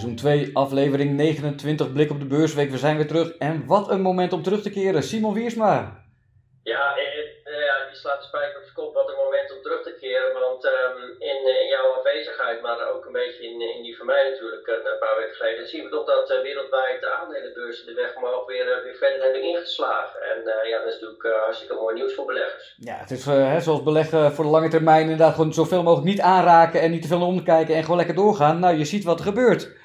Seizoen 2, aflevering 29, blik op de beursweek. We zijn weer terug en wat een moment om terug te keren. Simon Wiersma. Ja, eh, ja die slaat de spijker op de kop. Wat een moment om terug te keren. Want um, in, in, jouw afwezigheid, maar ook een beetje in, in die van mij natuurlijk, een paar weken geleden, zien we toch dat uh, wereldwijd de aandelenbeurzen de weg omhoog weer, uh, weer verder hebben ingeslagen. En ja, dat is natuurlijk hartstikke mooi nieuws voor beleggers. Ja, het is hè, zoals beleggen voor de lange termijn inderdaad gewoon zoveel mogelijk niet aanraken en niet te veel omkijken en gewoon lekker doorgaan. Nou, je ziet wat er gebeurt.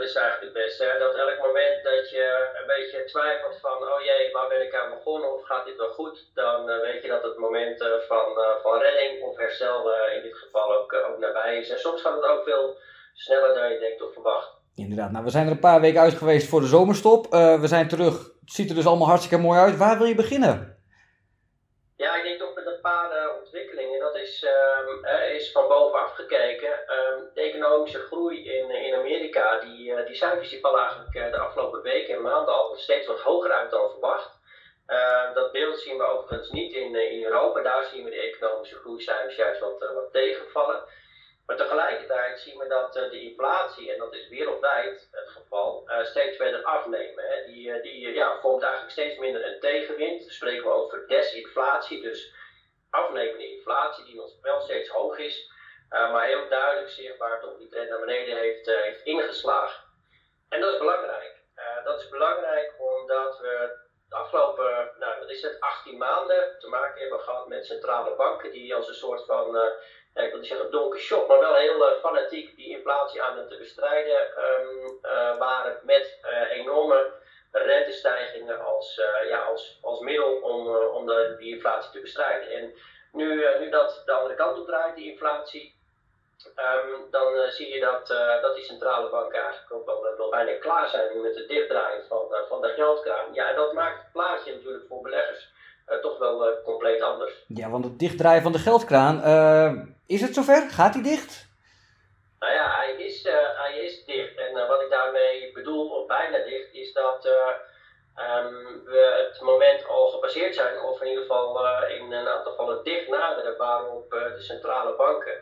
Dat is eigenlijk het beste. Dat elk moment dat je een beetje twijfelt van, oh jee, waar ben ik aan begonnen of gaat dit wel goed, dan uh, weet je dat het moment uh, van, uh, van redding of herstel in dit geval ook, ook nabij is. En soms gaat het ook veel sneller dan je denkt of verwacht. Inderdaad, nou we zijn er een paar weken uit geweest voor de zomerstop. we zijn terug, het ziet er dus allemaal hartstikke mooi uit. Waar wil je beginnen? Een paar ontwikkelingen. Dat is, um, is van bovenaf gekeken. Um, de economische groei in, in Amerika, die, uh, die cijfers die vallen eigenlijk uh, de afgelopen weken en maanden al steeds wat hoger uit dan verwacht. Uh, dat beeld zien we overigens niet in, in Europa. Daar zien we de economische groeicijfers juist wat, wat tegenvallen. Maar tegelijkertijd zien we dat de inflatie, en dat is wereldwijd het geval, steeds verder afnemen. Die, die ja, vormt eigenlijk steeds minder een tegenwind. Dan spreken we over desinflatie, dus afnemende inflatie die nog wel steeds hoog is, uh, maar heel duidelijk zichtbaar toch die trend naar beneden heeft, uh, heeft ingeslagen. En dat is belangrijk. Uh, dat is belangrijk omdat we de afgelopen, nou wat is het, 18 maanden te maken hebben gehad met centrale banken die als een soort van, ik wil niet zeggen donker shop, maar wel heel fanatiek die inflatie aan het bestrijden um, waren met enorme rentestijgingen als, uh, ja, als, als middel om, uh, om de, die inflatie te bestrijden. En nu, uh, nu dat de andere kant op draait, die inflatie, um, dan zie je dat, dat die centrale banken eigenlijk ook wel, wel bijna klaar zijn met het dichtdraaien van, van de geldkraan. Ja, en dat maakt het plaatje natuurlijk voor beleggers toch wel compleet anders. Ja, want het dichtdraaien van de geldkraan, is het zover? Gaat die dicht? Nou ja, hij is, uh, hij is dicht. En uh, wat ik daarmee bedoel, of bijna dicht, is dat uh, um, we het moment al gepasseerd zijn, of in ieder geval in een aantal gevallen dicht naderen, waarop de centrale banken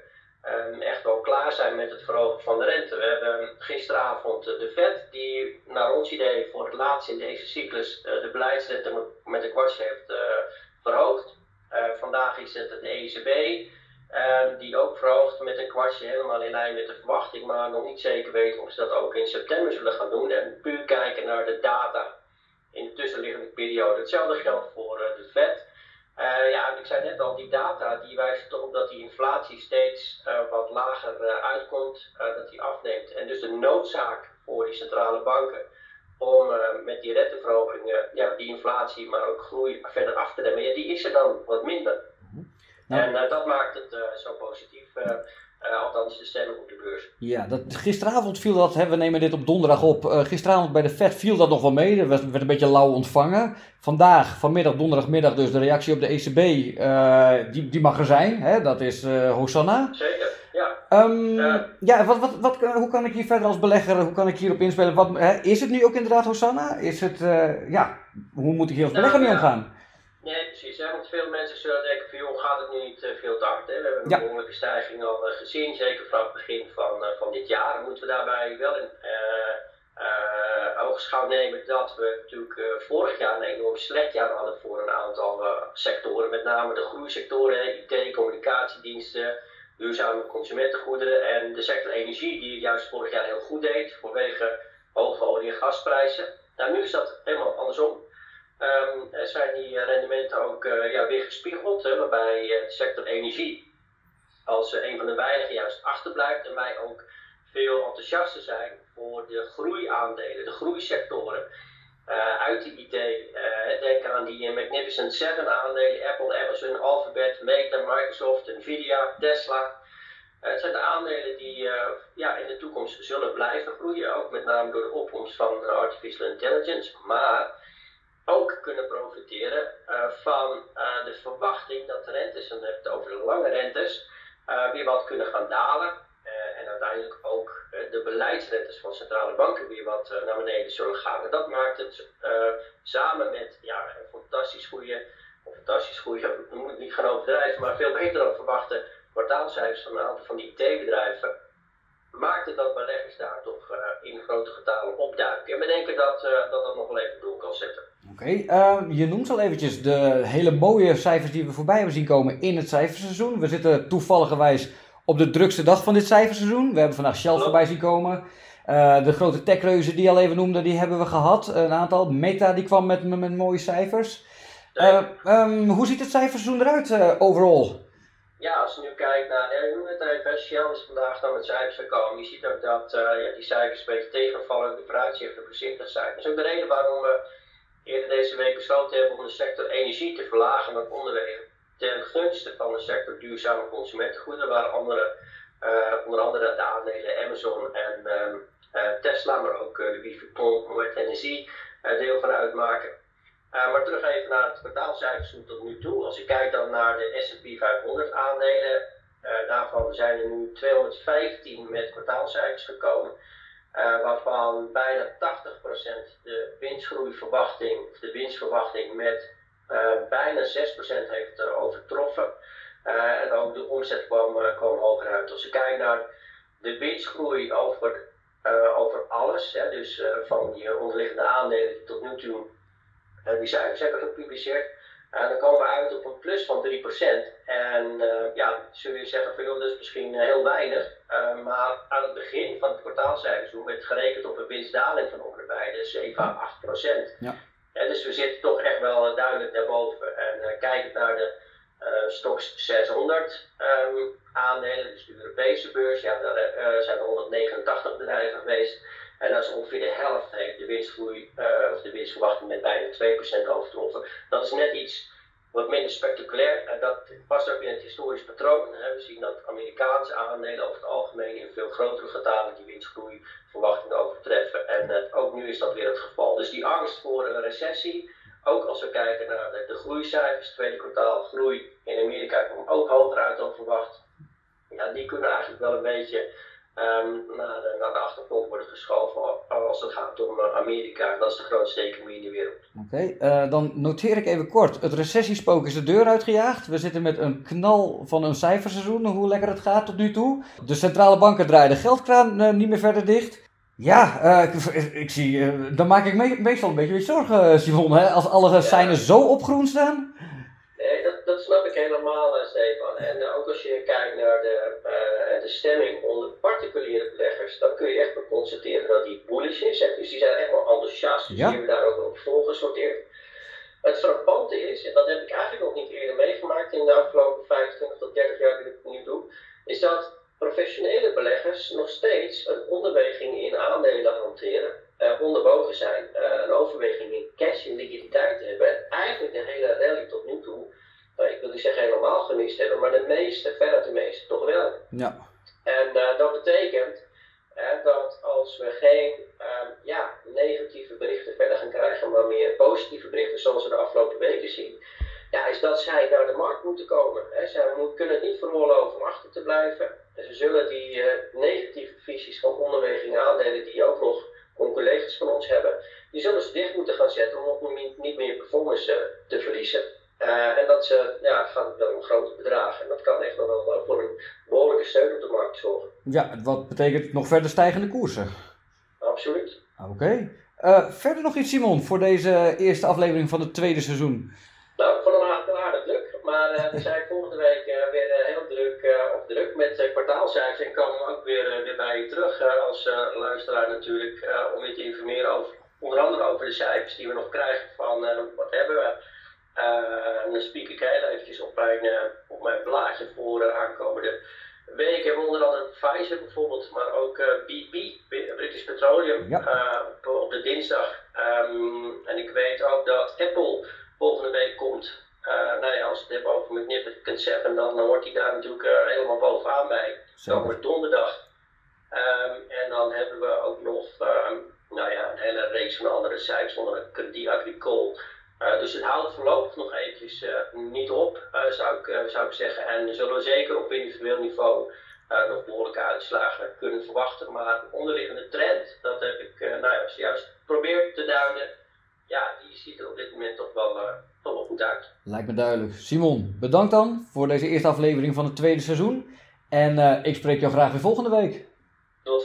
um, echt wel klaar zijn met het verhogen van de rente. We hebben gisteravond de Fed, die naar ons idee voor het laatst in deze cyclus de beleidsrente met een kwartje heeft verhoogd. vandaag is het de ECB. Uh, die ook verhoogt met een kwartje, helemaal in lijn met de verwachting, maar nog niet zeker weten of ze dat ook in september zullen gaan doen. En puur kijken naar de data in de tussenliggende periode. Hetzelfde geldt voor uh, de Fed. Uh, ja, ik zei net al, die data die wijst toch op dat die inflatie steeds eh, wat lager uitkomt, dat die afneemt. En dus de noodzaak voor die centrale banken om met die renteverhogingen ja, die inflatie, maar ook groei verder af te remmen, ja, die is er dan wat minder. Nou. En uh, dat maakt het uh, zo positief. Uh, althans, de stemming op de beurs. Ja, dat, gisteravond viel dat, hè, we nemen dit op donderdag op. gisteravond bij de Fed viel dat nog wel mee. Dat werd, werd, een beetje lauw ontvangen. Vandaag, vanmiddag, donderdagmiddag, dus de reactie op de ECB, die, die mag er zijn. Hè? Dat is Hosanna. Zeker, ja. Um, ja, wat, wat, wat, hoe kan ik hier verder als belegger, hoe kan ik hierop inspelen? Wat, hè, is het nu ook inderdaad Hosanna? Is het, ja, hoe moet ik hier als belegger mee omgaan? Nee, precies. Hè? Want veel mensen zullen denken van, joh, gaat het nu niet uh, veel te hard? Hè? We hebben een ja. behoorlijke stijging al uh, gezien, zeker vanaf het begin van, uh, van dit jaar. Moeten we daarbij wel in oogschouw nemen dat we natuurlijk vorig jaar een enorm slecht jaar hadden voor een aantal sectoren. Met name de groeisectoren, IT, communicatiediensten, duurzame consumentengoederen en de sector energie, die juist vorig jaar heel goed deed vanwege hoge olie- en gasprijzen. Nou, nu is dat helemaal andersom. Um, zijn die rendementen ook uh, ja, weer gespiegeld, hè, waarbij uh, de sector energie als uh, een van de weinigen juist achterblijft en wij ook veel enthousiaster zijn voor de groeiaandelen, de groeisectoren uit de IT. denk aan die Magnificent Seven aandelen, Apple, Amazon, Alphabet, Meta, Microsoft, Nvidia, Tesla. het zijn de aandelen die ja, in de toekomst zullen blijven groeien, ook met name door de opkomst van artificial intelligence. Maar ook kunnen profiteren uh, van uh, de verwachting dat de rentes, en het over de lange rentes, uh, weer wat kunnen gaan dalen. en uiteindelijk ook de beleidsrentes van centrale banken weer wat naar beneden zullen gaan. En dat maakt het samen met ja, een fantastisch goede, of fantastisch goede, we moeten niet gaan overdrijven, maar veel beter dan verwachte kwartaalcijfers van een aantal van die IT-bedrijven maakte dat beleggers daar toch in grote getalen opduiken. En we denken dat, dat dat nog wel even door kan zetten. Oké, ehm, je noemt al eventjes de hele mooie cijfers die we voorbij hebben zien komen in het cijferseizoen. We zitten toevalligerwijs op de drukste dag van dit cijferseizoen. We hebben vandaag Shell voorbij zien komen. Uh, de grote techreuzen die je al even noemde, die hebben we gehad. Een aantal. Meta die kwam met, met, mooie cijfers. Uh, um, hoe ziet het cijferseizoen eruit overal? Ja, als je nu kijkt naar, noemde het even, Shell is vandaag dan met cijfers gekomen. Je ziet ook dat ja, die cijfers een beetje tegenvallen, de vooruitzichten voorzichtig zijn. Dat is ook de reden waarom we eerder deze week besloten hebben om de sector energie te verlagen met onderwegen ten gunste van de sector duurzame consumentengoederen, waar andere, uh, onder andere de aandelen Amazon en um, uh, Tesla, maar ook uh, de Wifipon, Moet Energie deel van uitmaken. maar terug even naar het kwartaalcijfers tot nu toe. Als je kijkt dan naar de S&P 500 aandelen, daarvan zijn er nu 215 met kwartaalcijfers gekomen. Uh, waarvan bijna 80% de winstgroeiverwachting, de winstverwachting met uh, bijna 6% heeft overtroffen. en ook de omzet kwam, kwam hoger uit. Als je kijkt naar de winstgroei over, over alles, hè, dus van die onderliggende aandelen die tot nu toe die cijfers hebben gepubliceerd, en dan komen we uit op een plus van 3%. En uh, ja, zul je zeggen, van, dat is misschien uh, heel weinig. Uh, maar aan het begin van het kwartaalcijferseizoen werd gerekend op een winstdaling van ongeveer de 7 à 8%. Ja. En dus we zitten toch echt wel duidelijk daarboven. En kijkend naar de Stox 600 um, aandelen, dus de Europese beurs, ja, daar zijn er 189 bedrijven geweest. En dat is ongeveer de helft heeft de winstgroei, uh, of de winstverwachting met bijna 2% overtroffen. Dat is net iets wat minder spectaculair. En dat past ook in het historisch patroon. We zien dat Amerikaanse aandelen over het algemeen in veel grotere getalen die winstgroeiverwachtingen overtreffen. En uh, ook nu is dat weer het geval. Dus die angst voor een recessie, ook als we kijken naar de, groeicijfers, tweede kwartaal groei in Amerika komt ook hoger uit dan verwacht. Ja, die kunnen eigenlijk wel een beetje um, naar, de, naar de achtergrond worden geschoven als het gaat om eh, Amerika. Dat is de grootste economie in de wereld. Oké, uh, dan noteer ik even kort. Het recessiespook is de deur uitgejaagd. We zitten met een knal van een cijferseizoen, hoe lekker het gaat tot nu toe. De centrale banken draaien de geldkraan uh, niet meer verder dicht. Ja, uh, ik, ik, zie, dan maak ik me meestal een beetje zorgen, Simon, hè? als alle ja. seinen zo op groen staan. Dat, snap ik helemaal, Stefan. En ook als je kijkt naar de, de stemming onder particuliere beleggers, dan kun je echt wel constateren dat die bullish is. Dus die zijn echt wel enthousiast. Dus die hebben daar ook op volgesorteerd. Het frappante is, en dat heb ik eigenlijk nog niet eerder meegemaakt in de afgelopen 25 tot 30 jaar dat ik het nu doe, is dat professionele beleggers nog steeds een onderweging in aandelen hanteren, uh, onderbogen zijn, uh, een overweging in cash en liquiditeit hebben. En eigenlijk de hele rally tot nu toe, uh, ik wil niet zeggen helemaal gemist hebben, maar de meeste, verder de meeste toch wel. Ja. En uh, dat betekent dat als we geen uh, ja, negatieve berichten verder gaan krijgen, maar meer positieve berichten zoals we de afgelopen weken zien, ja, is dat zij naar de markt moeten komen. Hè. Zij kunnen het niet veroorloven om achter te blijven. En ze zullen die eh, negatieve visies van onderwegingen aandelen die ook nog collega's van ons hebben, die zullen ze dicht moeten gaan zetten om ook niet meer performance te verliezen. Uh, en dat ze, ja, wel om grote bedragen. En dat kan echt wel voor een behoorlijke steun op de markt zorgen. Ja, wat betekent nog verder stijgende koersen? Absoluut. Oké. Okay. Uh, verder nog iets, Simon, voor deze eerste aflevering van het tweede seizoen? Nou, voor een aardig, aardig druk. Maar uh, we zijn volgende week weer heel druk, of druk met kwartaalcijfers. En komen we ook weer, weer bij je terug als luisteraar natuurlijk. om je te informeren over, onder andere over de cijfers die we nog krijgen van wat hebben we dan spiek ik heel eventjes op mijn, op mijn blaadje voor aankomende week. Hebben onder andere Pfizer bijvoorbeeld, maar ook BP, British Petroleum, ja. op, op, de dinsdag. Um, en ik weet ook dat Apple volgende week komt. nou ja, als we het hebben over Magnificent 7, dan, dan hoort hij daar natuurlijk helemaal bovenaan bij. Ook donderdag. Um, en dan hebben we ook nog um, nou ja, een hele reeks van andere cijfers, onder het Credit Agricole. Uh, dus het houdt voorlopig nog eventjes uh, niet op, uh, zou, ik, zou ik zeggen. En zullen we zeker op individueel niveau nog behoorlijke uitslagen kunnen verwachten. Maar de onderliggende trend, dat heb ik nou ja, juist geprobeerd te duiden. Ja, die ziet er op dit moment toch wel, toch wel goed uit. Lijkt me duidelijk. Simon, bedankt dan voor deze eerste aflevering van het tweede seizoen. En ik spreek jou graag weer volgende week. het